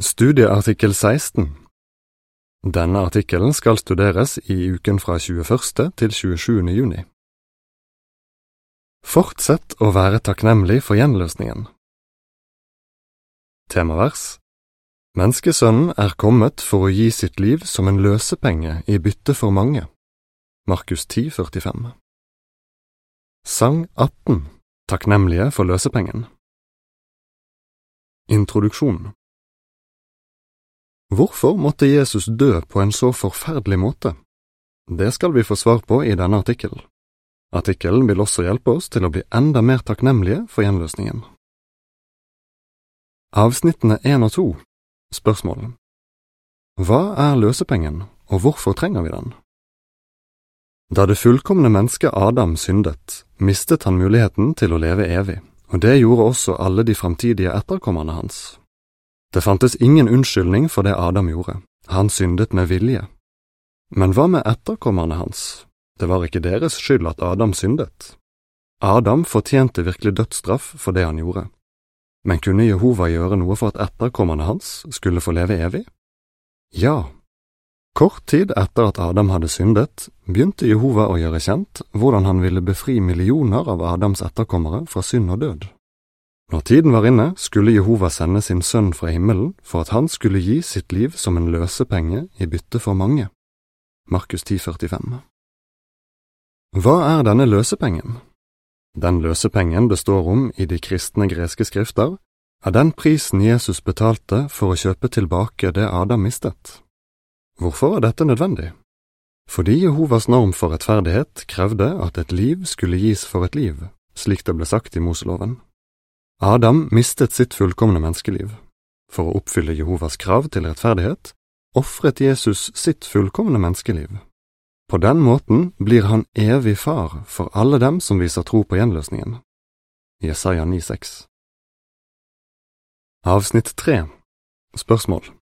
Studieartikkel 16 Denne artikkelen skal studeres i uken fra 21. til 27. juni. Fortsett å være takknemlig for gjenløsningen. Temavers Menneskesønnen er kommet for å gi sitt liv som en løsepenge i bytte for mange. Markus 10, 45 Sang 18 Takknemlige for løsepengen Introduksjon Hvorfor måtte Jesus dø på en så forferdelig måte? Det skal vi få svar på i denne artikkelen. Artikkelen vil også hjelpe oss til å bli enda mer takknemlige for gjenløsningen. Avsnittene 1 og 2 Spørsmål Hva er løsepengen, og hvorfor trenger vi den? Da det fullkomne mennesket Adam syndet, mistet han muligheten til å leve evig, og det gjorde også alle de framtidige etterkommerne hans. Det fantes ingen unnskyldning for det Adam gjorde, han syndet med vilje. Men hva med etterkommerne hans? Det var ikke deres skyld at Adam syndet. Adam fortjente virkelig dødsstraff for det han gjorde. Men kunne Jehova gjøre noe for at etterkommerne hans skulle få leve evig? Ja. Kort tid etter at Adam hadde syndet, begynte Jehova å gjøre kjent hvordan han ville befri millioner av Adams etterkommere fra synd og død. Når tiden var inne, skulle Jehova sende sin sønn fra himmelen for at han skulle gi sitt liv som en løsepenge i bytte for mange. Markus 10,45 Hva er denne løsepengen? Den løsepengen det står om i de kristne greske skrifter, er den prisen Jesus betalte for å kjøpe tilbake det Adam mistet. Hvorfor er dette nødvendig? Fordi Jehovas norm for rettferdighet krevde at et liv skulle gis for et liv, slik det ble sagt i Moseloven. Adam mistet sitt fullkomne menneskeliv. For å oppfylle Jehovas krav til rettferdighet ofret Jesus sitt fullkomne menneskeliv. På den måten blir han evig far for alle dem som viser tro på gjenløsningen. Jesaja 9,6 Avsnitt 3 Spørsmål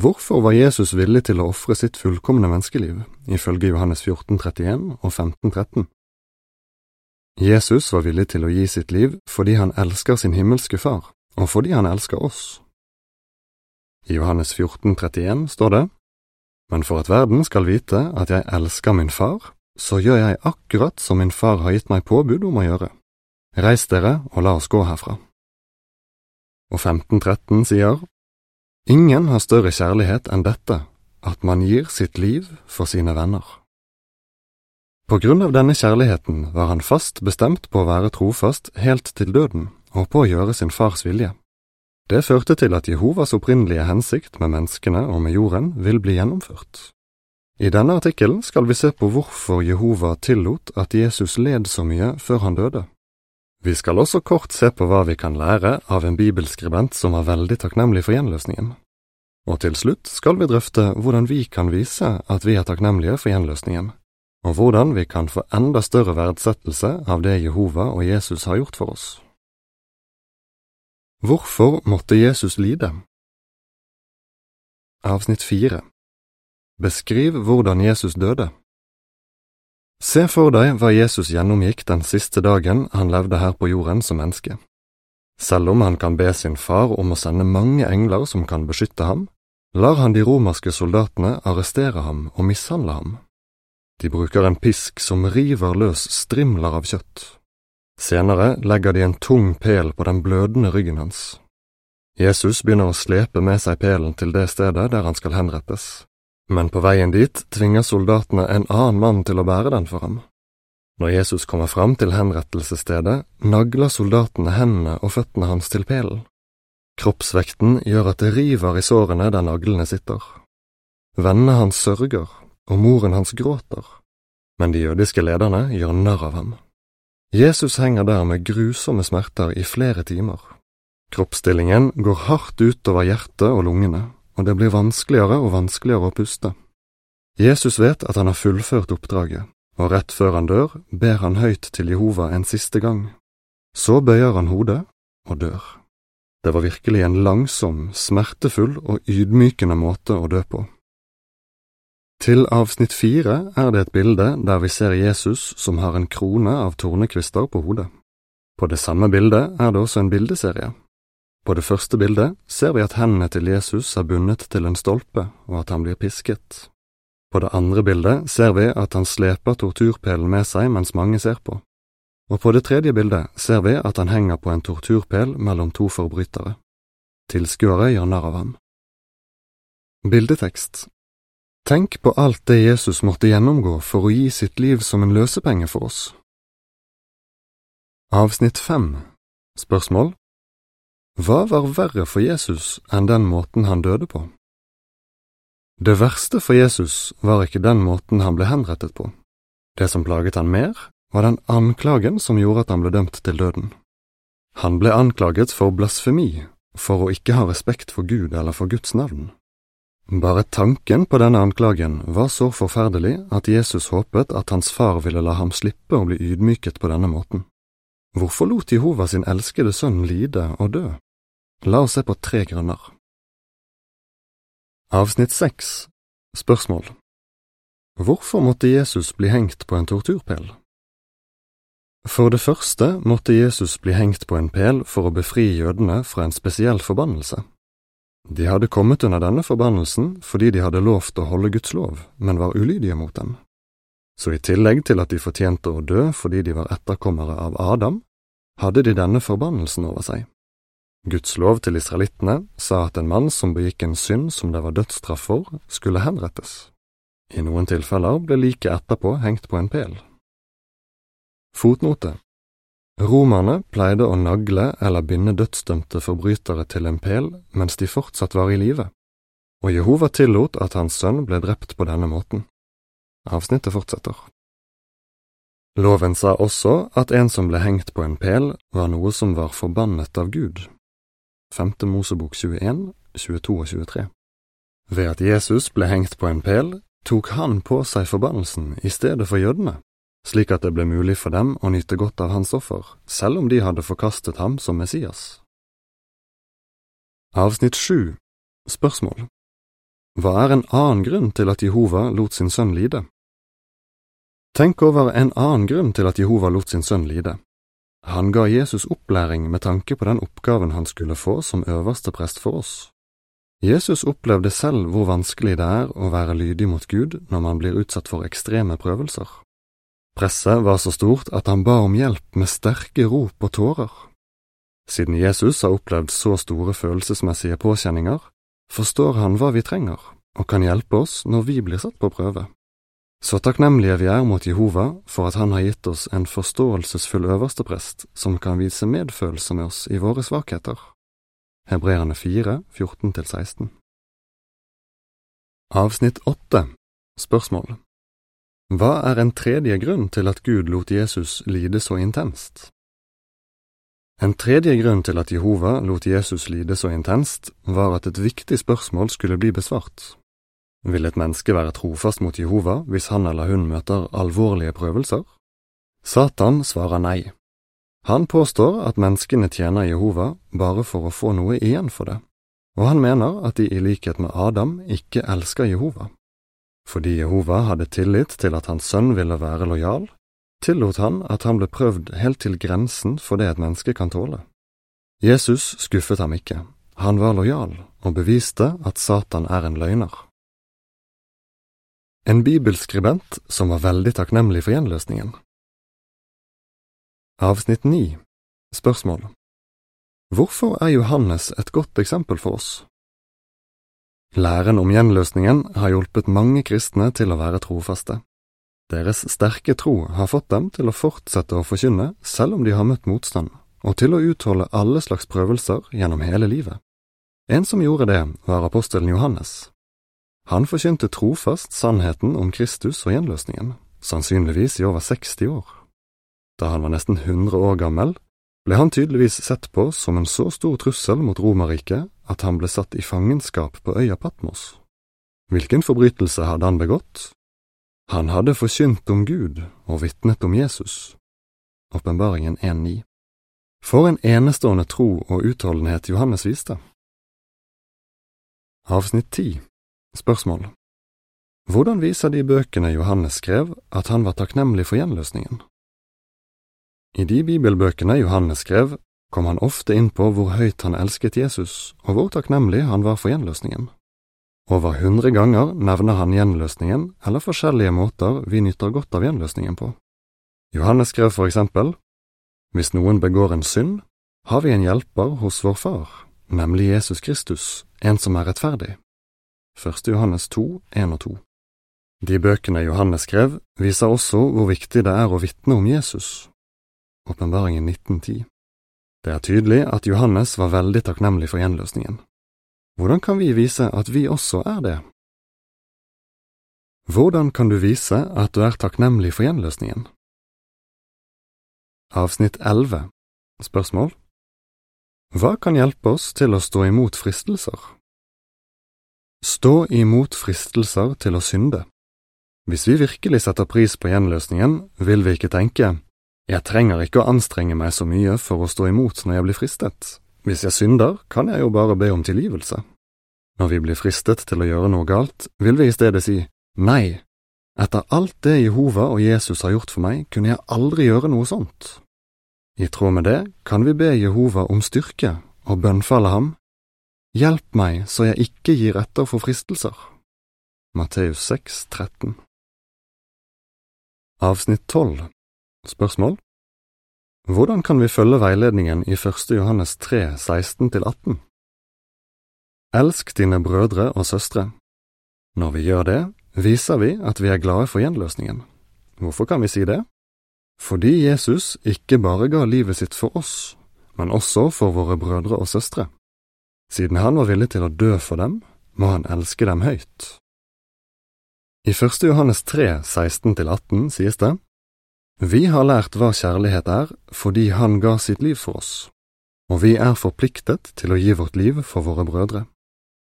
Hvorfor var Jesus villig til å ofre sitt fullkomne menneskeliv, ifølge Johannes 14,31 og 15,13? Jesus var villig til å gi sitt liv fordi han elsker sin himmelske far, og fordi han elsker oss. I Johannes 14, 31 står det, Men for at verden skal vite at jeg elsker min far, så gjør jeg akkurat som min far har gitt meg påbud om å gjøre. Reis dere og la oss gå herfra. Og 1513 sier, Ingen har større kjærlighet enn dette, at man gir sitt liv for sine venner. På grunn av denne kjærligheten var han fast bestemt på å være trofast helt til døden og på å gjøre sin fars vilje. Det førte til at Jehovas opprinnelige hensikt med menneskene og med jorden vil bli gjennomført. I denne artikkelen skal vi se på hvorfor Jehova tillot at Jesus led så mye før han døde. Vi skal også kort se på hva vi kan lære av en bibelskribent som var veldig takknemlig for gjenløsningen. Og til slutt skal vi drøfte hvordan vi kan vise at vi er takknemlige for gjenløsningen og hvordan vi kan få enda større verdsettelse av det Jehova og Jesus har gjort for oss. Hvorfor måtte Jesus lide? Avsnitt fire Beskriv hvordan Jesus døde. Se for deg hva Jesus gjennomgikk den siste dagen han levde her på jorden som menneske. Selv om han kan be sin far om å sende mange engler som kan beskytte ham, lar han de romerske soldatene arrestere ham og mishandle ham. De bruker en pisk som river løs strimler av kjøtt. Senere legger de en tung pel på den blødende ryggen hans. Jesus begynner å slepe med seg pelen til det stedet der han skal henrettes, men på veien dit tvinger soldatene en annen mann til å bære den for ham. Når Jesus kommer fram til henrettelsesstedet, nagler soldatene hendene og føttene hans til pelen. Kroppsvekten gjør at det river i sårene der naglene sitter. Vennene hans sørger, og moren hans gråter, men de jødiske lederne gjør narr av ham. Jesus henger der med grusomme smerter i flere timer. Kroppsstillingen går hardt utover hjertet og lungene, og det blir vanskeligere og vanskeligere å puste. Jesus vet at han har fullført oppdraget, og rett før han dør, ber han høyt til Jehova en siste gang. Så bøyer han hodet og dør. Det var virkelig en langsom, smertefull og ydmykende måte å dø på. Til avsnitt fire er det et bilde der vi ser Jesus som har en krone av tornekvister på hodet. På det samme bildet er det også en bildeserie. På det første bildet ser vi at hendene til Jesus er bundet til en stolpe, og at han blir pisket. På det andre bildet ser vi at han sleper torturpelen med seg mens mange ser på, og på det tredje bildet ser vi at han henger på en torturpel mellom to forbrytere. Tilskuere gjør narr av ham. Bildetekst Tenk på alt det Jesus måtte gjennomgå for å gi sitt liv som en løsepenge for oss. Avsnitt fem Spørsmål hva var verre for Jesus enn den måten han døde på? Det verste for Jesus var ikke den måten han ble henrettet på. Det som plaget han mer, var den anklagen som gjorde at han ble dømt til døden. Han ble anklaget for blasfemi, for å ikke ha respekt for Gud eller for Guds navn. Bare tanken på denne anklagen var så forferdelig at Jesus håpet at hans far ville la ham slippe å bli ydmyket på denne måten. Hvorfor lot Jehova sin elskede sønn lide og dø? La oss se på tre grunner. Avsnitt seks Spørsmål Hvorfor måtte Jesus bli hengt på en torturpel? For det første måtte Jesus bli hengt på en pæl for å befri jødene fra en spesiell forbannelse. De hadde kommet under denne forbannelsen fordi de hadde lovt å holde Guds lov, men var ulydige mot dem. Så i tillegg til at de fortjente å dø fordi de var etterkommere av Adam, hadde de denne forbannelsen over seg. Guds lov til israelittene sa at en mann som begikk en synd som det var dødsstraff for, skulle henrettes. I noen tilfeller ble liket etterpå hengt på en pæl. Fotnote Romerne pleide å nagle eller binde dødsdømte forbrytere til en pæl mens de fortsatt var i live, og Jehova tillot at hans sønn ble drept på denne måten. Avsnittet fortsetter. Loven sa også at en som ble hengt på en pæl, var noe som var forbannet av Gud. 5. Mosebok 21, 22 og 23. Ved at Jesus ble hengt på en pæl, tok han på seg forbannelsen i stedet for jødene, slik at det ble mulig for dem å nyte godt av hans offer, selv om de hadde forkastet ham som Messias. Avsnitt 7 Spørsmål hva er en annen grunn til at Jehova lot sin sønn lide? Tenk over en annen grunn til at Jehova lot sin sønn lide. Han ga Jesus opplæring med tanke på den oppgaven han skulle få som øverste prest for oss. Jesus opplevde selv hvor vanskelig det er å være lydig mot Gud når man blir utsatt for ekstreme prøvelser. Presset var så stort at han ba om hjelp med sterke rop og tårer. Siden Jesus har opplevd så store følelsesmessige påkjenninger, forstår han hva vi trenger, og kan hjelpe oss når vi blir satt på prøve. Så takknemlige vi er mot Jehova for at han har gitt oss en forståelsesfull øversteprest som kan vise medfølelse med oss i våre svakheter. Hebreerne 4, 14–16 Avsnitt 8 Spørsmål Hva er en tredje grunn til at Gud lot Jesus lide så intenst? En tredje grunn til at Jehova lot Jesus lide så intenst, var at et viktig spørsmål skulle bli besvart. Vil et menneske være trofast mot Jehova hvis han eller hun møter alvorlige prøvelser? Satan svarer nei. Han påstår at menneskene tjener Jehova bare for å få noe igjen for det, og han mener at de i likhet med Adam ikke elsker Jehova. Fordi Jehova hadde tillit til at hans sønn ville være lojal, tillot han at han ble prøvd helt til grensen for det et menneske kan tåle. Jesus skuffet ham ikke, han var lojal og beviste at Satan er en løgner. En bibelskribent som var veldig takknemlig for gjenløsningen. Avsnitt 9 Spørsmål Hvorfor er Johannes et godt eksempel for oss? Læren om gjenløsningen har hjulpet mange kristne til å være trofaste. Deres sterke tro har fått dem til å fortsette å forkynne selv om de har møtt motstand, og til å utholde alle slags prøvelser gjennom hele livet. En som gjorde det, var apostelen Johannes. Han forkynte trofast sannheten om Kristus og gjenløsningen, sannsynligvis i over 60 år. Da han var nesten 100 år gammel, ble han tydeligvis sett på som en så stor trussel mot Romerriket at han ble satt i fangenskap på øya Patmos. Hvilken forbrytelse hadde han begått, han hadde forkynt om Gud og vitnet om Jesus. Åpenbaringen 1.9. For en enestående tro og utholdenhet Johannes viste. Avsnitt 10 Spørsmål Hvordan viser de bøkene Johannes skrev at han var takknemlig for gjenløsningen? I de bibelbøkene Johannes skrev, kom han ofte inn på hvor høyt han elsket Jesus, og hvor takknemlig han var for gjenløsningen. Over hundre ganger nevner han gjenløsningen eller forskjellige måter vi nyter godt av gjenløsningen på. Johannes skrev for eksempel, Hvis noen begår en synd, har vi en hjelper hos vår Far, nemlig Jesus Kristus, en som er rettferdig. 1. Johannes 2, 1 og 2. De bøkene Johannes skrev, viser også hvor viktig det er å vitne om Jesus. Åpenbaringen 1910. Det er tydelig at Johannes var veldig takknemlig for gjenløsningen. Hvordan kan vi vise at vi også er det? Hvordan kan du vise at du er takknemlig for gjenløsningen? Avsnitt 11 Spørsmål Hva kan hjelpe oss til å stå imot fristelser? Stå imot fristelser til å synde. Hvis vi virkelig setter pris på gjenløsningen, vil vi ikke tenke jeg trenger ikke å anstrenge meg så mye for å stå imot når jeg blir fristet, hvis jeg synder, kan jeg jo bare be om tilgivelse. Når vi blir fristet til å gjøre noe galt, vil vi i stedet si nei, etter alt det Jehova og Jesus har gjort for meg, kunne jeg aldri gjøre noe sånt. I tråd med det kan vi be Jehova om styrke og bønnfalle ham, Hjelp meg så jeg ikke gir etter for fristelser. Matteus 6, 13 Avsnitt 12 Spørsmål hvordan kan vi følge veiledningen i 1. Johannes 3, 16–18? Elsk dine brødre og søstre. Når vi gjør det, viser vi at vi er glade for gjenløsningen. Hvorfor kan vi si det? Fordi Jesus ikke bare ga livet sitt for oss, men også for våre brødre og søstre. Siden han var villig til å dø for dem, må han elske dem høyt. I 1. Johannes 3, 16–18 sies det, vi har lært hva kjærlighet er fordi Han ga sitt liv for oss, og vi er forpliktet til å gi vårt liv for våre brødre.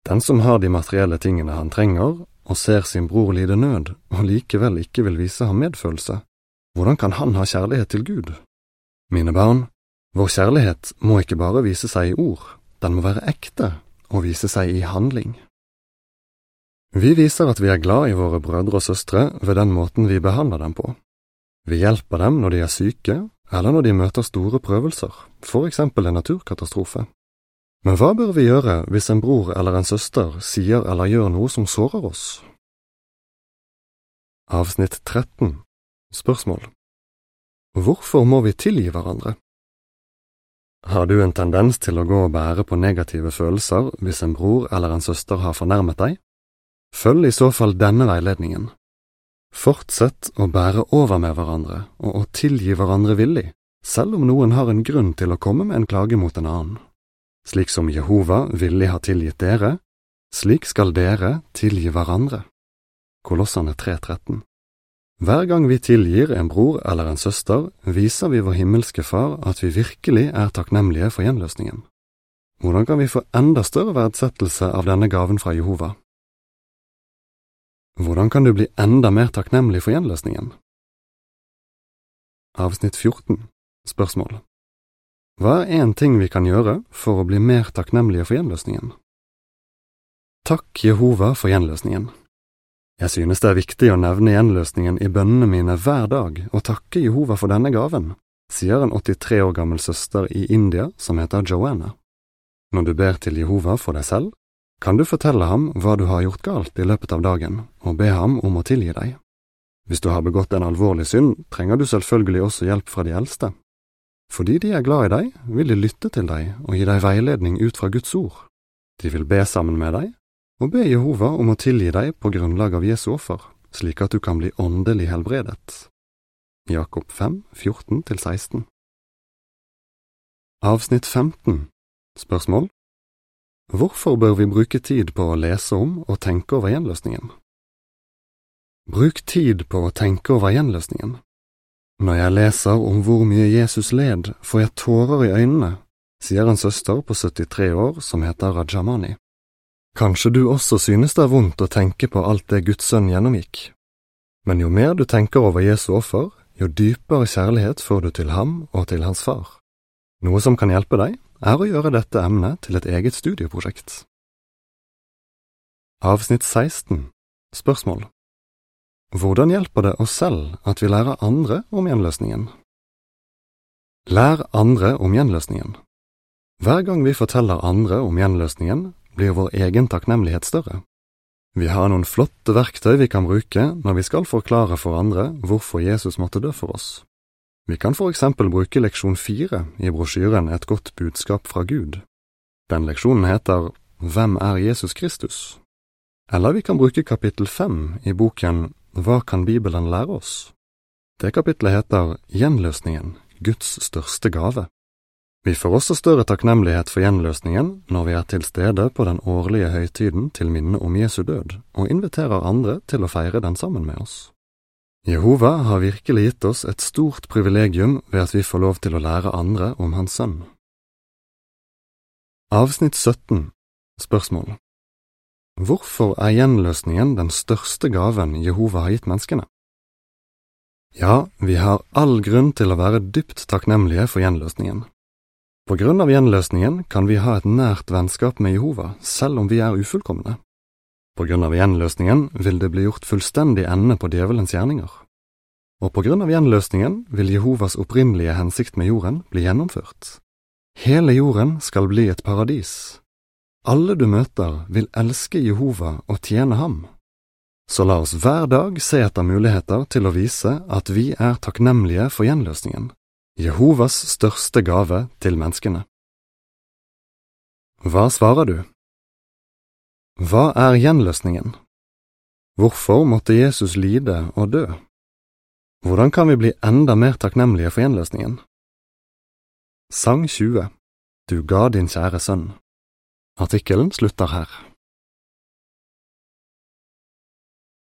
Den som har de materielle tingene han trenger, og ser sin bror lide nød, og likevel ikke vil vise ham medfølelse, hvordan kan han ha kjærlighet til Gud? Mine barn, vår kjærlighet må ikke bare vise seg i ord, den må være ekte og vise seg i handling. Vi viser at vi er glad i våre brødre og søstre ved den måten vi behandler dem på. Vi hjelper dem når de er syke, eller når de møter store prøvelser, for eksempel en naturkatastrofe. Men hva bør vi gjøre hvis en bror eller en søster sier eller gjør noe som sårer oss? Avsnitt 13 Spørsmål Hvorfor må vi tilgi hverandre? Har du en tendens til å gå og bære på negative følelser hvis en bror eller en søster har fornærmet deg? Følg i så fall denne veiledningen. Fortsett å bære over med hverandre og å tilgi hverandre villig, selv om noen har en grunn til å komme med en klage mot en annen. Slik som Jehova villig har tilgitt dere, slik skal dere tilgi hverandre. Kolossene 3.13 Hver gang vi tilgir en bror eller en søster, viser vi vår himmelske Far at vi virkelig er takknemlige for gjenløsningen. Hvordan kan vi få enda større verdsettelse av denne gaven fra Jehova? Hvordan kan du bli enda mer takknemlig for gjenløsningen? Avsnitt 14 Spørsmål Hva er en ting vi kan gjøre for å bli mer takknemlige for gjenløsningen? Takk Jehova for gjenløsningen. Jeg synes det er viktig å nevne gjenløsningen i bønnene mine hver dag og takke Jehova for denne gaven, sier en 83 år gammel søster i India som heter Joanna. Når du ber til Jehova for deg selv, kan du fortelle ham hva du har gjort galt i løpet av dagen, og be ham om å tilgi deg. Hvis du har begått en alvorlig synd, trenger du selvfølgelig også hjelp fra de eldste. Fordi de er glad i deg, vil de lytte til deg og gi deg veiledning ut fra Guds ord. De vil be sammen med deg, og be Jehova om å tilgi deg på grunnlag av Jesu offer, slik at du kan bli åndelig helbredet. Jakob 5, 14–16 Avsnitt 15 Spørsmål Hvorfor bør vi bruke tid på å lese om og tenke over gjenløsningen? Bruk tid på å tenke over gjenløsningen. Når jeg leser om hvor mye Jesus led, får jeg tårer i øynene, sier en søster på 73 år som heter Rajamani. Kanskje du også synes det er vondt å tenke på alt det Guds sønn gjennomgikk. Men jo mer du tenker over Jesu offer, jo dypere kjærlighet får du til ham og til hans far. Noe som kan hjelpe deg, er å gjøre dette emnet til et eget studieprosjekt. Avsnitt 16 Spørsmål Hvordan hjelper det oss selv at vi lærer andre om gjenløsningen? Lær andre om gjenløsningen. Hver gang vi forteller andre om gjenløsningen, blir vår egen takknemlighet større. Vi har noen flotte verktøy vi kan bruke når vi skal forklare for andre hvorfor Jesus måtte dø for oss. Vi kan for eksempel bruke leksjon fire i brosjyren Et godt budskap fra Gud. Den leksjonen heter Hvem er Jesus Kristus? Eller vi kan bruke kapittel fem i boken Hva kan Bibelen lære oss? Det kapitlet heter Gjenløsningen, Guds største gave. Vi får også større takknemlighet for gjenløsningen når vi er til stede på den årlige høytiden til minne om Jesu død, og inviterer andre til å feire den sammen med oss. Jehova har virkelig gitt oss et stort privilegium ved at vi får lov til å lære andre om Hans sønn. Avsnitt 17 Spørsmål Hvorfor er gjenløsningen den største gaven Jehova har gitt menneskene? Ja, vi har all grunn til å være dypt takknemlige for gjenløsningen. På grunn av gjenløsningen kan vi ha et nært vennskap med Jehova, selv om vi er ufullkomne. På grunn av gjenløsningen vil det bli gjort fullstendig ende på djevelens gjerninger. Og på grunn av gjenløsningen vil Jehovas opprinnelige hensikt med jorden bli gjennomført. Hele jorden skal bli et paradis, alle du møter vil elske Jehova og tjene ham. Så la oss hver dag se etter muligheter til å vise at vi er takknemlige for gjenløsningen, Jehovas største gave til menneskene. Hva svarer du? Hva er gjenløsningen? Hvorfor måtte Jesus lide og dø? Hvordan kan vi bli enda mer takknemlige for gjenløsningen? Sang 20 Du ga din kjære sønn Artikkelen slutter her.